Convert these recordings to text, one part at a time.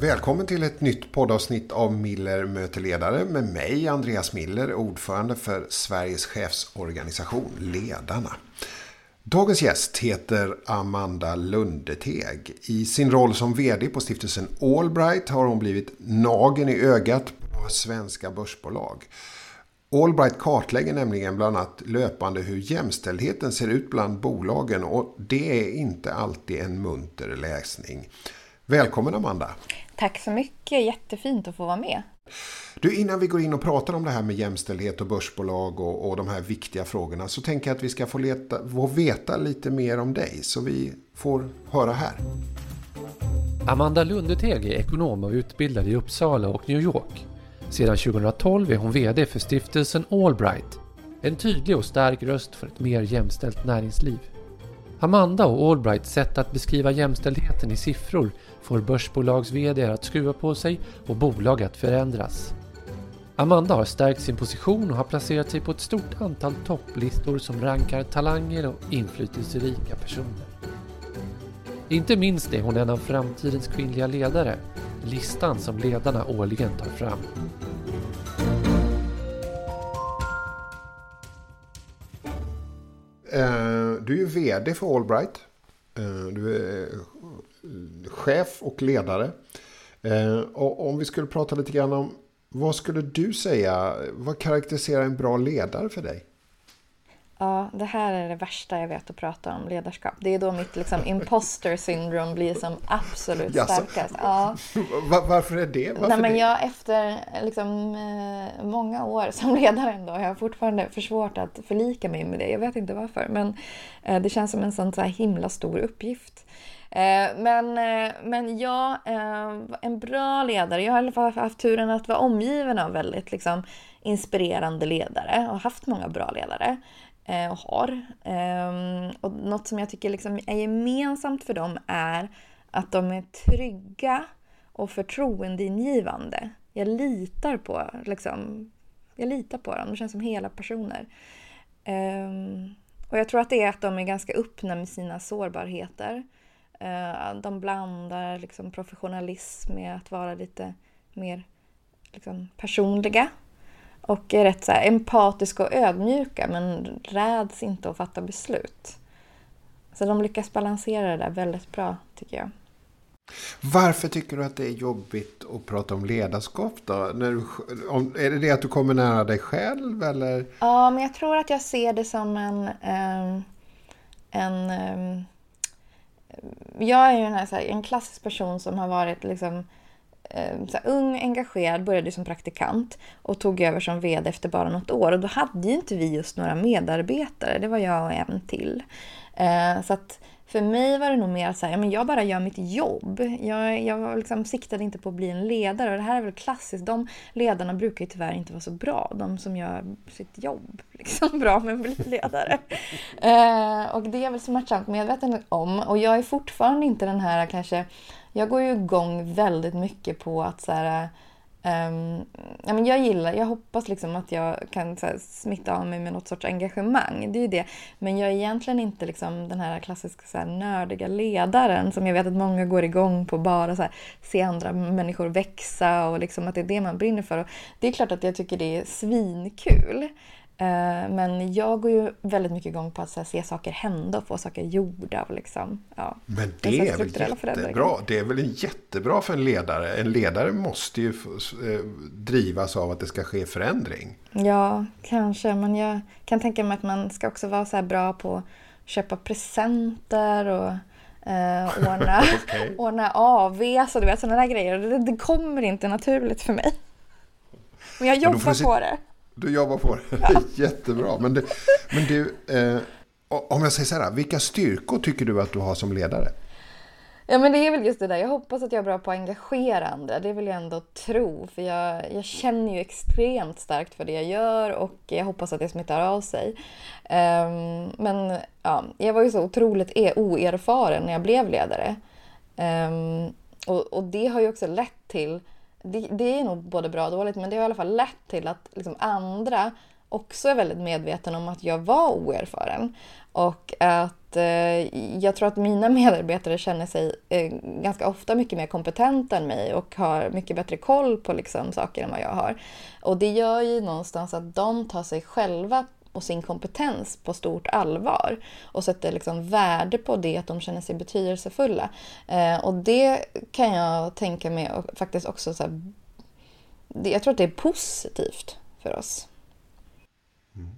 Välkommen till ett nytt poddavsnitt av Miller möter ledare med mig, Andreas Miller, ordförande för Sveriges chefsorganisation Ledarna. Dagens gäst heter Amanda Lundeteg. I sin roll som VD på stiftelsen Allbright har hon blivit nagen i ögat på svenska börsbolag. Allbright kartlägger nämligen bland annat löpande hur jämställdheten ser ut bland bolagen och det är inte alltid en munter läsning. Välkommen Amanda! Tack så mycket, jättefint att få vara med. Du, innan vi går in och pratar om det här med jämställdhet och börsbolag och, och de här viktiga frågorna så tänker jag att vi ska få, leta, få veta lite mer om dig så vi får höra här. Amanda Lundeteg är ekonom och utbildad i Uppsala och New York. Sedan 2012 är hon VD för stiftelsen Allbright. En tydlig och stark röst för ett mer jämställt näringsliv. Amanda och Allbrights sätt att beskriva jämställdheten i siffror får börsbolags VD att skruva på sig och bolag att förändras. Amanda har stärkt sin position och har placerat sig på ett stort antal topplistor som rankar talanger och inflytelserika personer. Inte minst är hon en av framtidens kvinnliga ledare, listan som ledarna årligen tar fram. Eh, du är ju VD för Allbright. Eh, du är eh, chef och ledare. Och om vi skulle prata lite grann om vad skulle du säga, vad karaktäriserar en bra ledare för dig? Ja, det här är det värsta jag vet att prata om ledarskap. Det är då mitt liksom, imposter syndrome blir som absolut starkast. Ja. Var, varför är det? Varför Nej, men jag, efter liksom, eh, många år som ledare ändå, har jag fortfarande för svårt att förlika mig med det. Jag vet inte varför, men eh, det känns som en sån så himla stor uppgift. Eh, men, men ja, eh, en bra ledare. Jag har i alla fall haft turen att vara omgiven av väldigt liksom, inspirerande ledare och haft många bra ledare Eh, och har. Ehm, och något som jag tycker liksom är gemensamt för dem är att de är trygga och förtroendeingivande. Jag litar på, liksom, jag litar på dem. De känns som hela personer. Ehm, och jag tror att det är att de är ganska öppna med sina sårbarheter. Eh, de blandar liksom professionalism med att vara lite mer liksom personliga. Och är rätt så här empatiska och ödmjuka men räds inte att fatta beslut. Så de lyckas balansera det där väldigt bra tycker jag. Varför tycker du att det är jobbigt att prata om ledarskap då? När du, om, är det det att du kommer nära dig själv eller? Ja, men jag tror att jag ser det som en, um, en um, jag är ju en, här, en klassisk person som har varit liksom, Eh, så här, ung, engagerad, började som praktikant och tog över som VD efter bara något år. Och då hade ju inte vi just några medarbetare, det var jag och en till. Eh, så att för mig var det nog mer så här, men jag bara gör mitt jobb. Jag, jag liksom siktade inte på att bli en ledare och det här är väl klassiskt. De ledarna brukar ju tyvärr inte vara så bra. De som gör sitt jobb liksom bra men blir ledare. eh, och det är jag väl smärtsamt medveten om. Och jag är fortfarande inte den här kanske, jag går ju igång väldigt mycket på att så här, Um, ja, men jag gillar, jag hoppas liksom att jag kan här, smitta av mig med något sorts engagemang. Det är ju det. Men jag är egentligen inte liksom, den här klassiska så här, nördiga ledaren som jag vet att många går igång på. Bara så här, se andra människor växa och liksom att det är det man brinner för. Och det är klart att jag tycker det är svinkul. Eh, men jag går ju väldigt mycket igång på att här, se saker hända och få saker gjorda. Och liksom, ja, Men det är väl jättebra. Det är väl jättebra för en ledare. En ledare måste ju eh, drivas av att det ska ske förändring. Ja, kanske. Men jag kan tänka mig att man ska också vara så bra på att köpa presenter och eh, ordna, okay. ordna AV, så du vet sådana där grejer. Det, det kommer inte naturligt för mig. Men jag jobbar på det. Du jobbar på det. Ja. Jättebra. Men, det, men du, eh, om jag säger så här, vilka styrkor tycker du att du har som ledare? Ja men det är väl just det där, jag hoppas att jag är bra på att engagera andra. Det vill jag ändå tro. För jag, jag känner ju extremt starkt för det jag gör och jag hoppas att det smittar av sig. Um, men ja, jag var ju så otroligt e oerfaren när jag blev ledare. Um, och, och det har ju också lett till det, det, är nog både bra och dåligt, men det har i alla fall lett till att liksom andra också är väldigt medveten om att jag var oerfaren. Och att eh, jag tror att mina medarbetare känner sig eh, ganska ofta mycket mer kompetenta än mig och har mycket bättre koll på liksom, saker än vad jag har. Och det gör ju någonstans att de tar sig själva och sin kompetens på stort allvar och sätter liksom värde på det att de känner sig betydelsefulla. Eh, och det kan jag tänka mig och faktiskt också så här, jag tror att det är positivt för oss. Mm.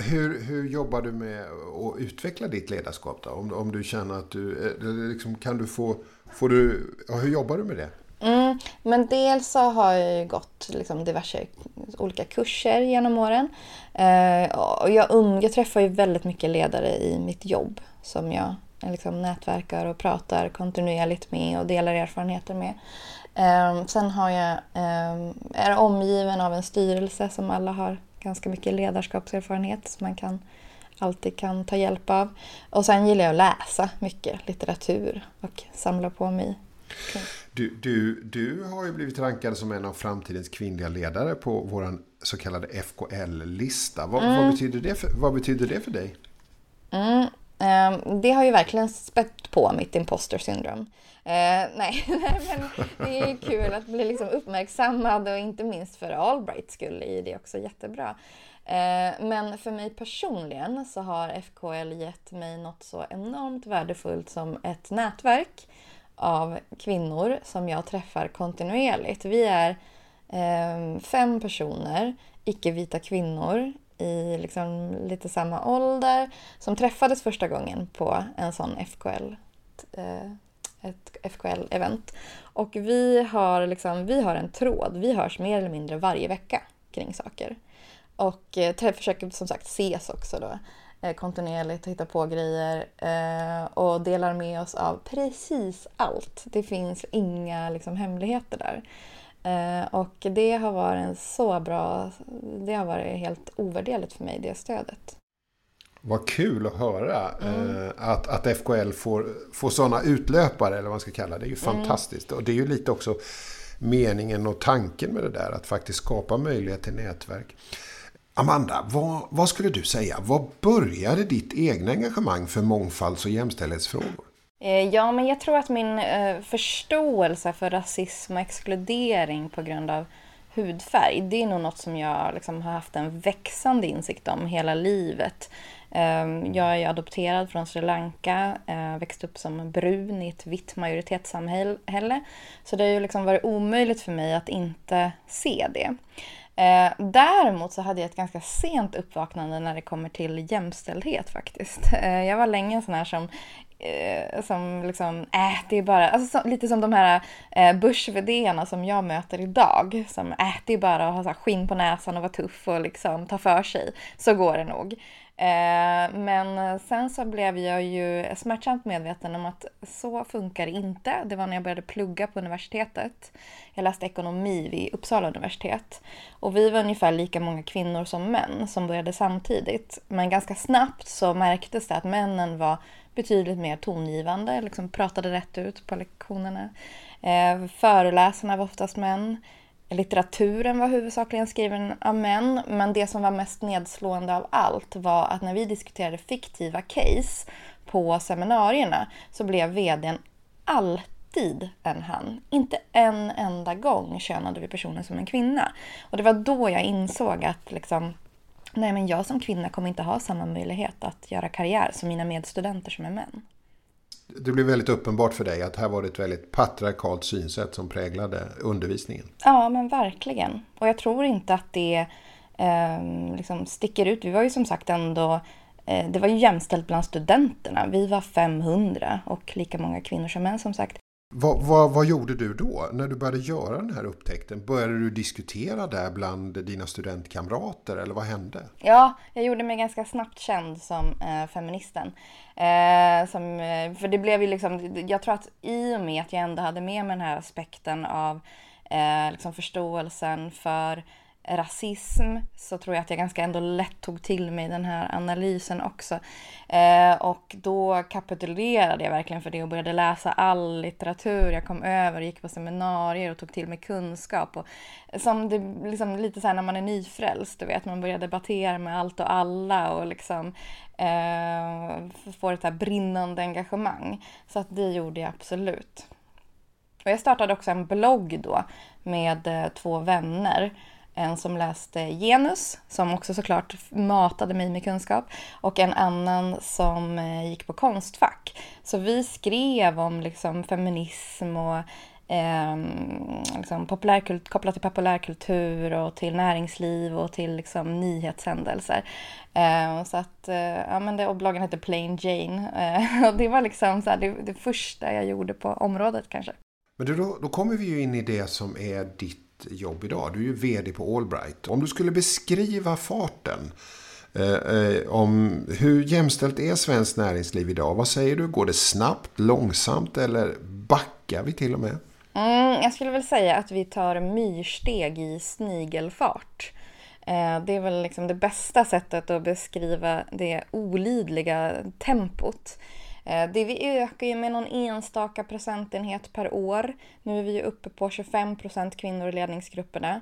Hur, hur jobbar du med att utveckla ditt ledarskap då? Om, om du känner att du, eh, liksom, kan du få, får du, ja, hur jobbar du med det? Mm, men dels så har jag ju gått liksom, diverse olika kurser genom åren. Eh, och jag, um, jag träffar ju väldigt mycket ledare i mitt jobb som jag liksom, nätverkar och pratar kontinuerligt med och delar erfarenheter med. Eh, sen har jag, eh, är omgiven av en styrelse som alla har ganska mycket ledarskapserfarenhet som man kan, alltid kan ta hjälp av. Och sen gillar jag att läsa mycket litteratur och samla på mig du, du, du har ju blivit rankad som en av framtidens kvinnliga ledare på vår så kallade FKL-lista. Vad, mm. vad, betyder det för, vad betyder det för dig? Mm. Um, det har ju verkligen spett på mitt imposter syndrom. Uh, nej, men det är kul att bli liksom uppmärksammad och inte minst för Allbrights skull är det också jättebra. Uh, men för mig personligen så har FKL gett mig något så enormt värdefullt som ett nätverk av kvinnor som jag träffar kontinuerligt. Vi är eh, fem personer, icke-vita kvinnor i liksom lite samma ålder som träffades första gången på en sån FKL, eh, ett FKL-event. Och vi har, liksom, vi har en tråd, vi hörs mer eller mindre varje vecka kring saker. Och eh, försöker som sagt ses också då kontinuerligt och hittar på grejer eh, och delar med oss av precis allt. Det finns inga liksom, hemligheter där. Eh, och det har varit en så bra, det har varit helt ovärderligt för mig, det stödet. Vad kul att höra mm. att, att FKL får, får sådana utlöpare, eller vad man ska kalla det. Det är ju mm. fantastiskt. Och det är ju lite också meningen och tanken med det där, att faktiskt skapa möjlighet till nätverk. Amanda, vad, vad, skulle du säga? Vad började ditt egna engagemang för mångfalds och jämställdhetsfrågor? Eh, ja, men jag tror att min eh, förståelse för rasism och exkludering på grund av hudfärg, det är nog något som jag liksom har haft en växande insikt om hela livet. Ehm, jag är adopterad från Sri Lanka, eh, växte upp som brun i ett vitt majoritetssamhälle. Så det har ju liksom varit omöjligt för mig att inte se det. Eh, däremot så hade jag ett ganska sent uppvaknande när det kommer till jämställdhet faktiskt. Eh, jag var länge en sån här som eh, som liksom, äh, det är bara, alltså, så, lite som de här eh, börs som jag möter idag. Som, äh, det är bara att ha så här, skinn på näsan och vara tuff och liksom ta för sig. Så går det nog. Eh, men sen så blev jag ju smärtsamt medveten om att så funkar det inte. Det var när jag började plugga på universitetet. Jag läste ekonomi vid Uppsala universitet. Och vi var ungefär lika många kvinnor som män som började samtidigt. Men ganska snabbt så märktes det att männen var betydligt mer tongivande, liksom pratade rätt ut på lektionerna. Eh, föreläsarna var oftast män. Litteraturen var huvudsakligen skriven av män, men det som var mest nedslående av allt var att när vi diskuterade fiktiva case på seminarierna så blev vdn alltid en han. Inte en enda gång könade vi personen som en kvinna. Och det var då jag insåg att liksom, nej men jag som kvinna kommer inte ha samma möjlighet att göra karriär som mina medstudenter som är män det blev väldigt uppenbart för dig att här var det ett väldigt patriarkalt synsätt som präglade undervisningen. Ja, men verkligen. Och jag tror inte att det eh, liksom sticker ut. Vi var ju som sagt ändå eh, det var ju jämställt bland studenterna. Vi var 500 och lika många kvinnor som män som sagt. Vad, vad, vad, gjorde du då när du började göra den här upptäckten? Började du diskutera det bland dina studentkamrater eller vad hände? Ja, jag gjorde mig ganska snabbt känd som eh, feministen. Eh, som, eh, för det blev ju liksom, jag tror att i och med att jag ändå hade med mig den här aspekten av eh, liksom förståelsen för rasism så tror jag att jag ganska ändå lätt tog till mig den här analysen också. Eh, och då kapitulerade jag verkligen för det och började läsa all litteratur jag kom över, gick på seminarier och tog till mig kunskap. Och, som det, liksom, lite så här när man är nyfrälst, du vet, man börjar debattera med allt och alla och liksom eh, får ett här brinnande engagemang. Så att det gjorde jag absolut. Och jag startade också en blogg då med eh, två vänner en som läste genus, som också såklart matade mig med kunskap, och en annan som eh, gick på Konstfack. Så vi skrev om liksom feminism och eh, liksom populärkult, kopplat till populärkultur och till näringsliv och till liksom nyhetshändelser. Eh, så att, eh, ja men det, och bloggen hette Plain Jane. Eh, och det var liksom så här, det, det första jag gjorde på området kanske. Men då, då kommer vi ju in i det som är ditt jobb idag. Du är ju vd på Allbright. Om du skulle beskriva farten. Eh, eh, om hur jämställt är svenskt näringsliv idag? Vad säger du? Går det snabbt, långsamt eller backar vi till och med? Mm, jag skulle väl säga att vi tar myrsteg i snigelfart. Eh, det är väl liksom det bästa sättet att beskriva det olidliga tempot. Eh, det vi ökar ju med någon enstaka procentenhet per år. Nu är vi ju uppe på 25 procent kvinnor i ledningsgrupperna.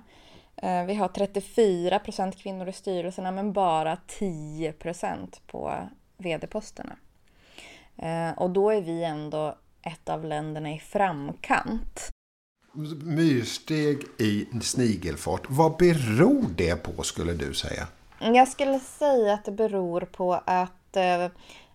Eh, vi har 34 procent kvinnor i styrelserna men bara 10 procent på vd-posterna. Eh, och då är vi ändå ett av länderna i framkant. Myrsteg i snigelfart. Vad beror det på skulle du säga? Jag skulle säga att det beror på att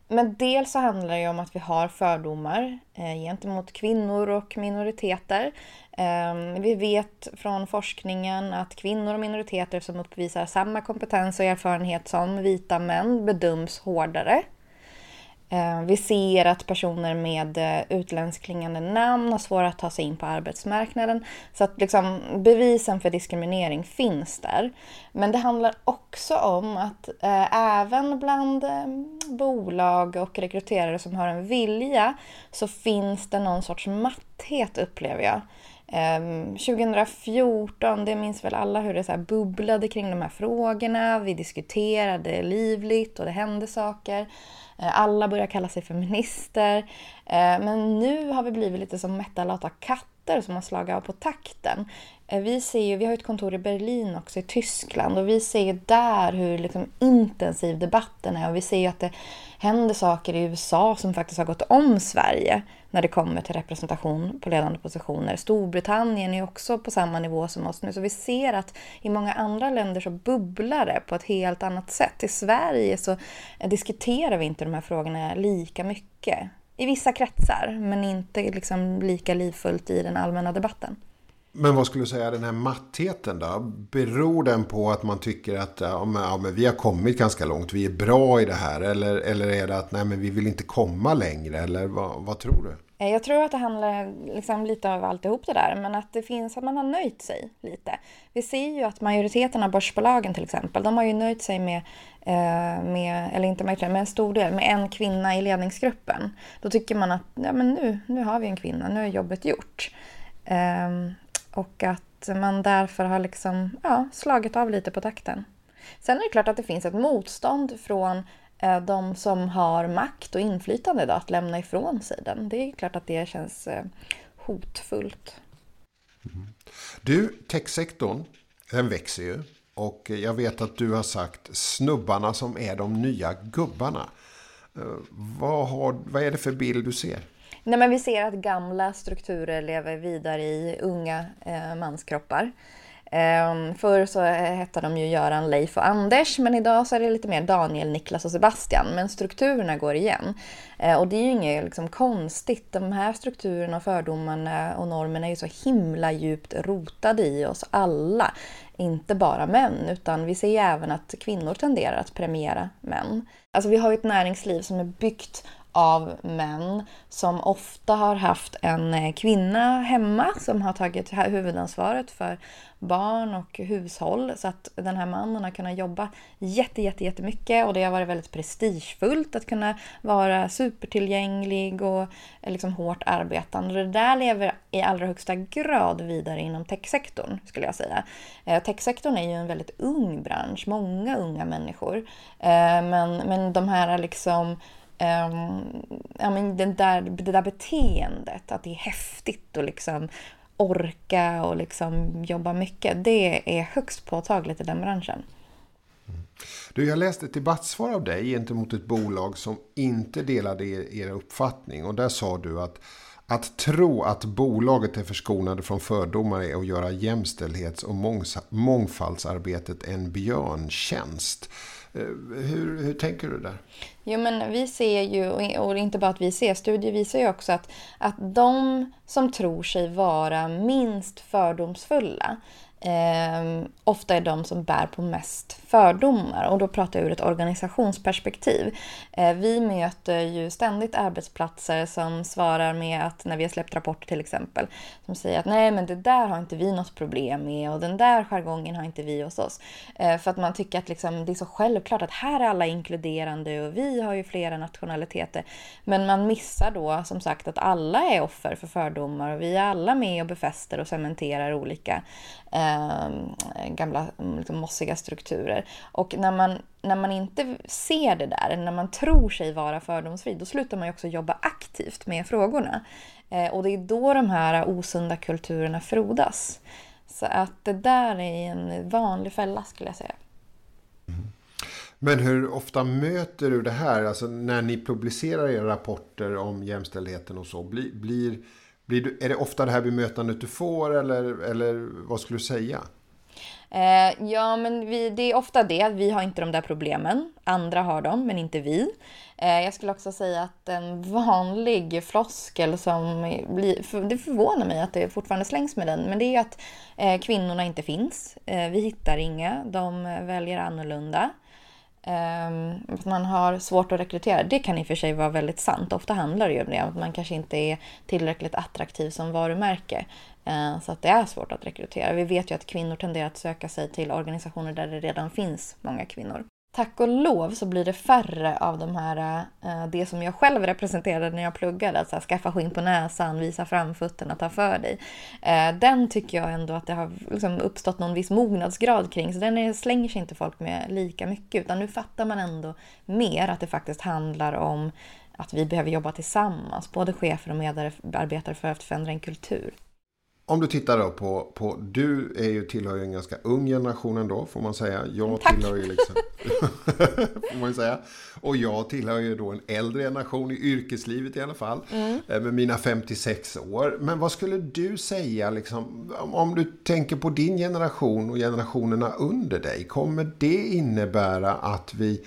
men dels så handlar det om att vi har fördomar eh, gentemot kvinnor och minoriteter. Eh, vi vet från forskningen att kvinnor och minoriteter som uppvisar samma kompetens och erfarenhet som vita män bedöms hårdare Eh, vi ser att personer med eh, utländsklingande namn har svårare att ta sig in på arbetsmarknaden. Så att liksom, bevisen för diskriminering finns där. Men det handlar också om att eh, även bland eh, bolag och rekryterare som har en vilja så finns det någon sorts matthet upplever jag. Ehm, 2014, det minns väl alla hur det så bubblade kring de här frågorna. Vi diskuterade livligt och det hände saker. Eh, alla börjar kalla sig feminister. Eh, men nu har vi blivit lite som mätta lata katter som har slagit av på takten. Eh, vi, ser ju, vi har ett kontor i Berlin också, i Tyskland, och vi ser ju där hur liksom intensiv debatten är. Och vi ser ju att det händer saker i USA som faktiskt har gått om Sverige när det kommer till representation på ledande positioner. Storbritannien är också på samma nivå som oss nu. Så vi ser att i många andra länder så bubblar det på ett helt annat sätt. I Sverige så eh, diskuterar vi inte de här frågorna lika mycket. I vissa kretsar, men inte liksom lika livfullt i den allmänna debatten. Men vad skulle du säga, den här mattheten då? Beror den på att man tycker att ja, men, ja, men vi har kommit ganska långt, vi är bra i det här? Eller, eller är det att nej, men vi vill inte komma längre? Eller vad, vad tror du? Eh, jag tror att det handlar liksom lite av alltihop det där, men att det finns att man har nöjt sig lite. Vi ser ju att majoriteten av börsbolagen till exempel, de har ju nöjt sig med, eh, med eller inte majoriteten, men en stor del, med en kvinna i ledningsgruppen. Då tycker man att ja, men nu, nu har vi en kvinna, nu är jobbet gjort. Ehm, och att man därför har liksom, ja, slagit av lite på takten. Sen är det klart att det finns ett motstånd från eh, de som har makt och inflytande då, att lämna ifrån sig den. Det är klart att det känns eh, hotfullt. Mm. Du, techsektorn, den växer ju. Och jag vet att du har sagt snubbarna som är de nya gubbarna. Eh, vad, har, vad är det för bild du ser? Nej, men vi ser att gamla strukturer lever vidare i unga eh, manskroppar. Eh, förr så eh, hette de ju Göran, Leif och Anders, men idag så är det lite mer Daniel, Niklas och Sebastian. Men strukturerna går igen. Eh, och det är ju inget liksom, konstigt. De här strukturerna, fördomarna och normerna är ju så himla djupt rotade i oss alla. Inte bara män, utan vi ser ju även att kvinnor tenderar att premiera män. Alltså vi har ju ett näringsliv som är byggt av män som ofta har haft en eh, kvinna hemma som har tagit huvudansvaret för barn och hushåll. Så att den här mannen har kunnat jobba jätte, jätte, jättemycket och det har varit väldigt prestigefullt att kunna vara supertillgänglig och eh, liksom hårt arbetande. Det där lever i allra högsta grad vidare inom techsektorn skulle jag säga. Eh, techsektorn är ju en väldigt ung bransch, många unga människor. Men, men de här liksom Um, ja, men den där, det där beteendet, att det är häftigt att liksom orka och liksom jobba mycket, det är högst påtagligt i den branschen. Mm. Du, jag läste ett debattsvar av dig gentemot ett bolag som inte delade er, er uppfattning. Och där sa du att att tro att bolaget är förskonade från fördomar är att göra jämställdhets och mångfaldsarbetet en björntjänst. Eh, hur, hur tänker du där? Jo, men vi ser ju, och inte bara att vi ser, studier visar ju också att, att de som tror sig vara minst fördomsfulla eh, ofta är de som bär på mest fördomar. Och då pratar jag ur ett organisationsperspektiv. Eh, vi möter ju ständigt arbetsplatser som svarar med att, när vi har släppt rapporter till exempel, som säger att nej men det där har inte vi något problem med och den där jargongen har inte vi hos oss. Eh, för att man tycker att liksom, det är så självklart att här är alla inkluderande och vi har ju flera nationaliteter. Men man missar då som sagt att alla är offer för fördomar och vi är alla med och befäster och cementerar olika eh, Ehm, gamla liksom, mossiga strukturer. Och när man, när man inte ser det där, när man tror sig vara fördomsfri, då slutar man ju också jobba aktivt med frågorna. Eh, och det är då de här osunda kulturerna frodas. Så att det där är en vanlig fälla skulle jag säga. Mm. Men hur ofta möter du det här? Alltså när ni publicerar era rapporter om jämställdheten och så, blir, blir blir du, är det ofta det här bemötandet du får eller, eller vad skulle du säga? Eh, ja, men vi, det är ofta det. Vi har inte de där problemen. Andra har dem, men inte vi. Eh, jag skulle också säga att en vanlig floskel som blir... För, det förvånar mig att det fortfarande slängs med den, men det är att eh, kvinnorna inte finns. Eh, vi hittar inga. De eh, väljer annorlunda. Ehm, att man har svårt att rekrytera. Det kan i och för sig vara väldigt sant. Ofta handlar det ju om det, att man kanske inte är tillräckligt attraktiv som varumärke. Ehm, så att det är svårt att rekrytera. Vi vet ju att kvinnor tenderar att söka sig till organisationer där det redan finns många kvinnor tack och lov så blir det färre av de här, eh, det som jag själv representerade när jag pluggade, alltså att skaffa skinn på näsan, visa framfötterna, ta för dig. Eh, den tycker jag ändå att det har liksom uppstått någon viss mognadsgrad kring, så den slänger sig inte folk med lika mycket, utan nu fattar man ändå mer att det faktiskt handlar om att vi behöver jobba tillsammans, både chefer och medarbetare för att förändra en kultur. Om du tittar då på, på du är ju tillhör ju en ganska ung generation ändå får man säga. Jag Tack. tillhör ju liksom, får man säga. Och jag tillhör ju då en äldre generation i yrkeslivet i alla fall. Mm. Eh, med mina 56 år. Men vad skulle du säga liksom, om du tänker på din generation och generationerna under dig. Kommer det innebära att vi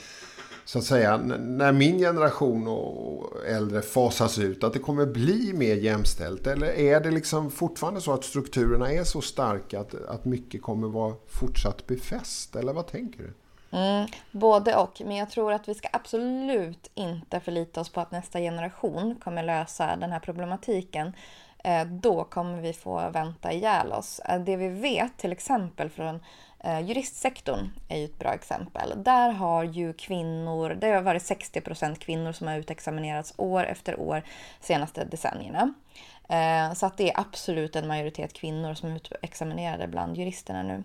så att säga, när min generation och äldre fasas ut, att det kommer bli mer jämställt? Eller är det liksom fortfarande så att strukturerna är så starka att, att mycket kommer vara fortsatt befäst? Eller vad tänker du? Mm, både och, men jag tror att vi ska absolut inte förlita oss på att nästa generation kommer lösa den här problematiken. Eh, då kommer vi få vänta ihjäl oss. Eh, det vi vet till exempel från Eh, juristsektorn är ju ett bra exempel. Där har ju kvinnor, det har varit 60 procent kvinnor som har utexaminerats år efter år de senaste decennierna. Eh, så att det är absolut en majoritet kvinnor som är utexaminerade bland juristerna nu.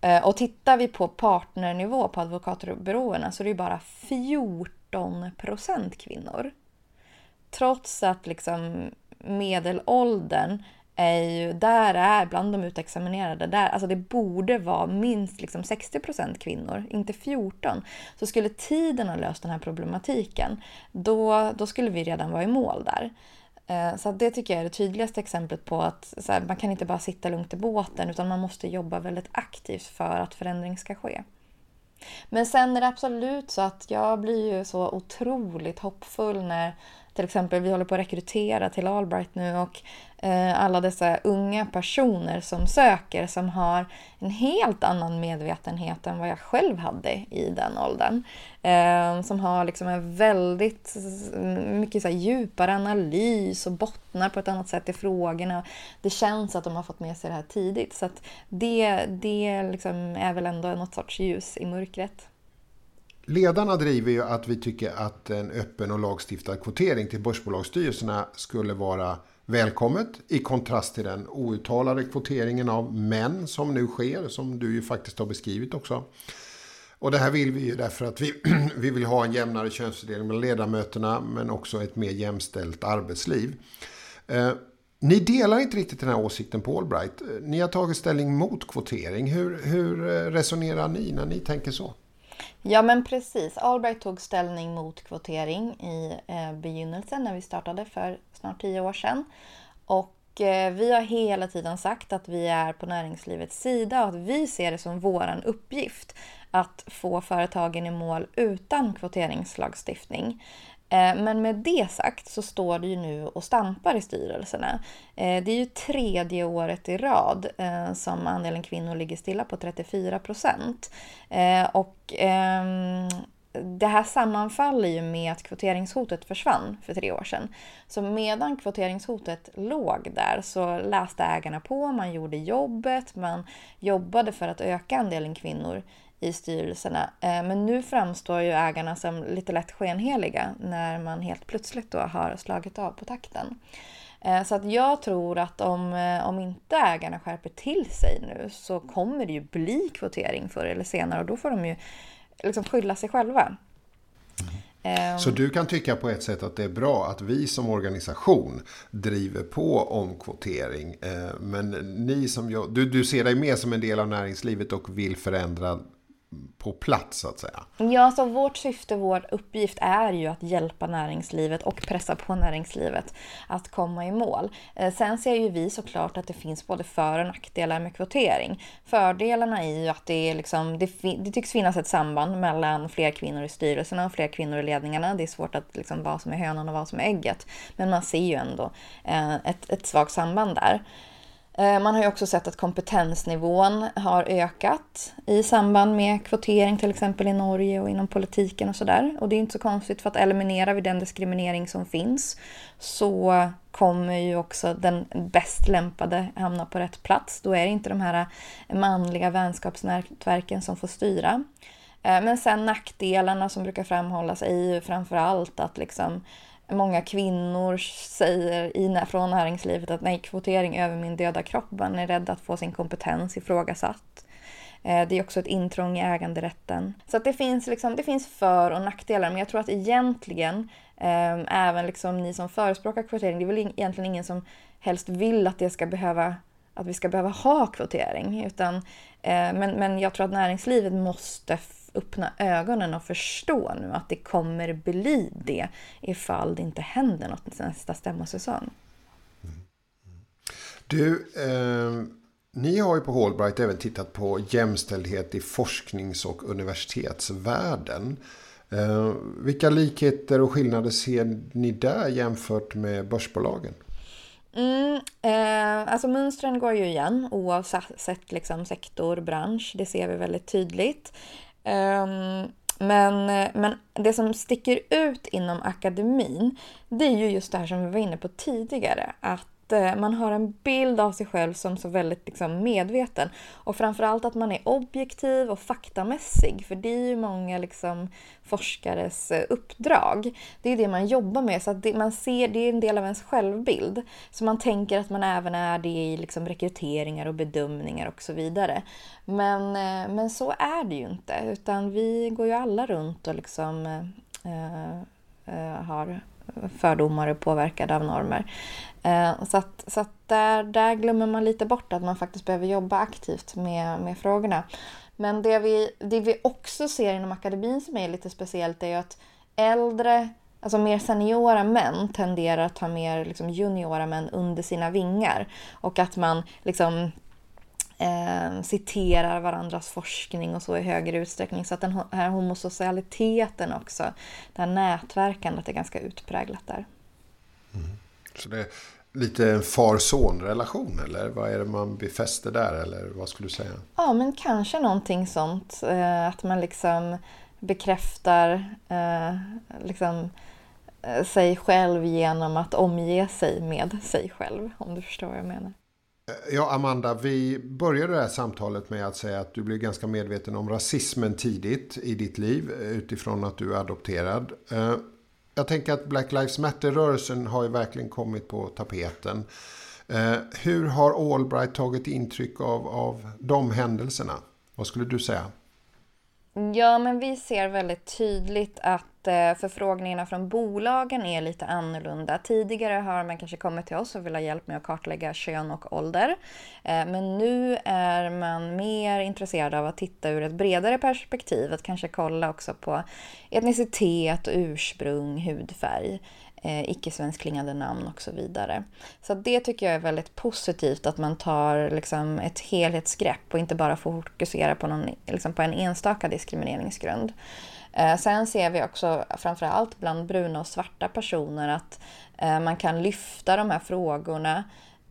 Eh, och tittar vi på partnernivå på advokatbyråerna så är det ju bara 14 procent kvinnor. Trots att liksom medelåldern är ju, där är bland de utexaminerade, där, alltså det borde vara minst liksom 60% kvinnor, inte 14. Så skulle tiden ha löst den här problematiken, då, då skulle vi redan vara i mål där. Eh, så det tycker jag är det tydligaste exemplet på att här, man kan inte bara sitta lugnt i båten utan man måste jobba väldigt aktivt för att förändring ska ske. Men sen är det absolut så att jag blir ju så otroligt hoppfull när till exempel, vi håller på att rekrytera till Allbright nu och eh, alla dessa unga personer som söker som har en helt annan medvetenhet än vad jag själv hade i den åldern. Eh, som har liksom en väldigt mycket så djupare analys och bottnar på ett annat sätt i frågorna. Det känns att de har fått med sig det här tidigt. Så det, det liksom är väl ändå något sorts ljus i mörkret. Ledarna driver ju att vi tycker att en öppen och lagstiftad kvotering till börsbolagsstyrelserna skulle vara välkommet i kontrast till den outtalade kvoteringen av män som nu sker, som du ju faktiskt har beskrivit också. Och det här vill vi ju därför att vi, vi vill ha en jämnare könsfördelning mellan ledamöterna men också ett mer jämställt arbetsliv. Eh, ni delar inte riktigt den här åsikten på Allbright. Ni har tagit ställning mot kvotering. Hur, hur eh, resonerar ni när ni tänker så? Ja men precis. Albright tog ställning mot kvotering i eh, begynnelsen när vi startade för snart tio år sedan. Och eh, vi har hela tiden sagt att vi är på näringslivets sida och att vi ser det som vår uppgift att få företagen i mål utan kvoteringslagstiftning. Eh, men med det sagt så står det ju nu och stampar i styrelserna. Eh, det är ju tredje året i rad eh, som andelen kvinnor ligger stilla på 34 procent. Och ehm, det här sammanfaller ju med att kvoteringshotet försvann för tre år sedan. Så medan kvoteringshotet låg där så läste ägarna på, man gjorde jobbet, man jobbade för att öka andelen kvinnor i styrelserna. Eh, men nu framstår ju ägarna som lite lätt skenheliga när man helt plötsligt då har slagit av på takten. Eh, så att jag tror att om, eh, om inte ägarna skärper till sig nu så kommer det ju bli kvotering förr eller senare och då får de ju liksom skylla sig själva. Så du kan tycka på ett sätt att det är bra att vi som organisation driver på om kvotering. Men ni som du, du ser dig mer som en del av näringslivet och vill förändra på plats så att säga? Ja, så vårt syfte, vår uppgift är ju att hjälpa näringslivet och pressa på näringslivet att komma i mål. Eh, sen ser ju vi såklart att det finns både för och nackdelar med kvotering. Fördelarna är ju att det, är liksom, det, det tycks finnas ett samband mellan fler kvinnor i styrelserna och fler kvinnor i ledningarna. Det är svårt att liksom vad som är hönan och vad som är ägget. Men man ser ju ändå eh, ett, ett svagt samband där. Eh, man har ju också sett att kompetensnivån har ökat i samband med kvotering till exempel i Norge och inom politiken och sådär. Och det är inte så konstigt för att eliminerar vi den diskriminering som finns så kommer ju också den bäst lämpade hamna på rätt plats. Då är det inte de här manliga vänskapsnätverken som får styra. Eh, men sen nackdelarna som brukar framhållas är ju framför allt att liksom många kvinnor säger i, från näringslivet att nej, kvotering över min döda kropp. Man är rädd att få sin kompetens ifrågasatt. Eh, det är också ett intrång i äganderätten. Så att det, finns liksom, det finns för och nackdelar, men jag tror att egentligen, eh, även liksom ni som förespråkar kvotering, det är väl egentligen ingen som helst vill att det ska behöva att vi ska behöva ha kvotering. Utan, eh, men, men jag tror att näringslivet måste öppna ögonen och förstå nu att det kommer bli det ifall det inte händer något nästa stämmosäsong. Du, eh, ni har ju på Hallbright även tittat på jämställdhet i forsknings och universitetsvärlden. Eh, vilka likheter och skillnader ser ni där jämfört med börsbolagen? Mm, eh, alltså mönstren går ju igen oavsett liksom sektor, bransch. Det ser vi väldigt tydligt. Um, men, men det som sticker ut inom akademin, det är ju just det här som vi var inne på tidigare. Att Eh, man har en bild av sig själv som så väldigt liksom, medveten. Och framförallt att man är objektiv och faktamässig. För det är ju många liksom, forskares eh, uppdrag. Det är det man jobbar med. Så att det, man ser, det är en del av ens självbild. Så man tänker att man även är det i liksom, rekryteringar och bedömningar och så vidare. Men, eh, men så är det ju inte. Utan vi går ju alla runt och liksom, äh, äh, har fördomar och påverkade av normer. Eh, så att, så att där, där glömmer man lite bort att man faktiskt behöver jobba aktivt med, med frågorna. Men det vi, det vi också ser inom akademin som är lite speciellt är ju att äldre, alltså mer seniora män tenderar att ha mer liksom juniora män under sina vingar. Och att man liksom eh, citerar varandras forskning och så i högre utsträckning. Så att den här homosocialiteten också, det här nätverkandet är ganska utpräglat där. Mm. Så det, lite en far-son-relation eller vad är det man befäster där eller vad skulle du säga? Ja, men kanske någonting sånt. Eh, att man liksom bekräftar eh, liksom, eh, sig själv genom att omge sig med sig själv, om du förstår vad jag menar. Ja, Amanda, vi började det här samtalet med att säga att du blev ganska medveten om rasismen tidigt i ditt liv eh, utifrån att du är adopterad. Eh, jag tänker att Black Lives Matter-rörelsen har ju verkligen kommit på tapeten. Eh, hur har Allbright tagit intryck av, av de händelserna? Vad skulle du säga? Ja, men vi ser väldigt tydligt att eh, förfrågningarna från bolagen är lite annorlunda. Tidigare har man kanske kommit till oss och velat ha hjälp med att kartlägga kön och ålder. Eh, men nu är man mer intresserad av att titta ur ett bredare perspektiv, att kanske kolla också på etnicitet, ursprung, hudfärg eh, icke-svenskklingande namn och så vidare. Så det tycker jag är väldigt positivt att man tar liksom, ett helhetsgrepp och inte bara fokuserar på, någon, liksom, på en enstaka diskrimineringsgrund. Eh, sen ser vi också framförallt bland bruna och svarta personer att eh, man kan lyfta de här frågorna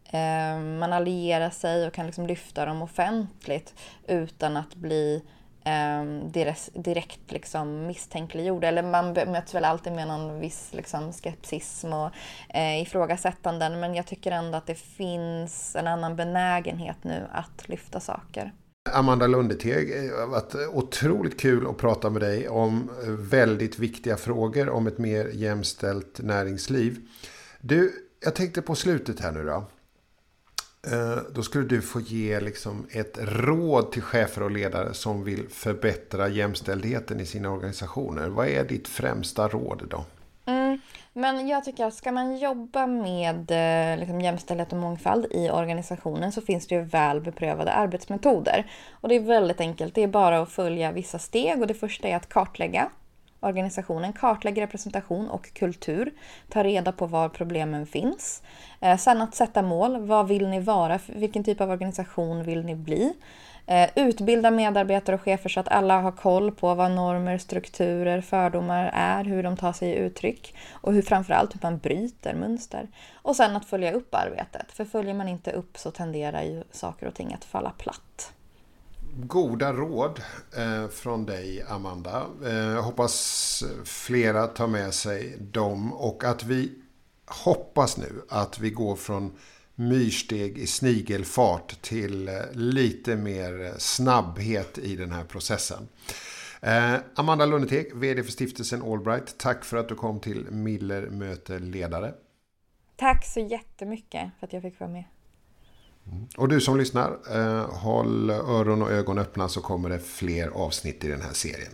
eh, man allierar sig och kan liksom lyfta dem offentligt utan att bli Ehm, direkt, direkt liksom misstänkliggjorda. Eller man möts väl alltid med någon viss liksom skepsism och eh, ifrågasättanden. Men jag tycker ändå att det finns en annan benägenhet nu att lyfta saker. Amanda Lundeteg, det har varit otroligt kul att prata med dig om eh, väldigt viktiga frågor om ett mer jämställt näringsliv. Du, jag tänkte på slutet här nu då. Eh, då skulle du få ge liksom ett råd till chefer och ledare som vill förbättra jämställdheten i sina organisationer. Vad är ditt främsta råd då? Mm, men jag tycker att ska man jobba med eh, liksom, jämställdhet och mångfald i organisationen så finns det ju väl beprövade arbetsmetoder. Och det är väldigt enkelt, det är bara att följa vissa steg och det första är att kartlägga organisationen, kartlägger representation och kultur, tar reda på var problemen finns. Eh, sen att sätta mål, vad vill ni vara, vilken typ av organisation vill ni bli? Eh, utbilda medarbetare och chefer så att alla har koll på vad normer, strukturer, fördomar är, hur de tar sig i uttryck och hur framförallt hur man bryter mönster. Och sen att följa upp arbetet, för följer man inte upp så tenderar ju saker och ting att falla platt goda råd eh, från dig, Amanda. Eh, jag hoppas flera tar med sig dem och att vi hoppas nu att vi går från myrsteg i snigelfart till eh, lite mer snabbhet i den här processen. Amanda Lundetek, VD för stiftelsen Allbright. Tack för att du kom till Miller möter ledare. Tack så jättemycket för att jag fick vara med. Och du som lyssnar, eh, håll öron och ögon öppna så kommer det fler avsnitt i den här serien.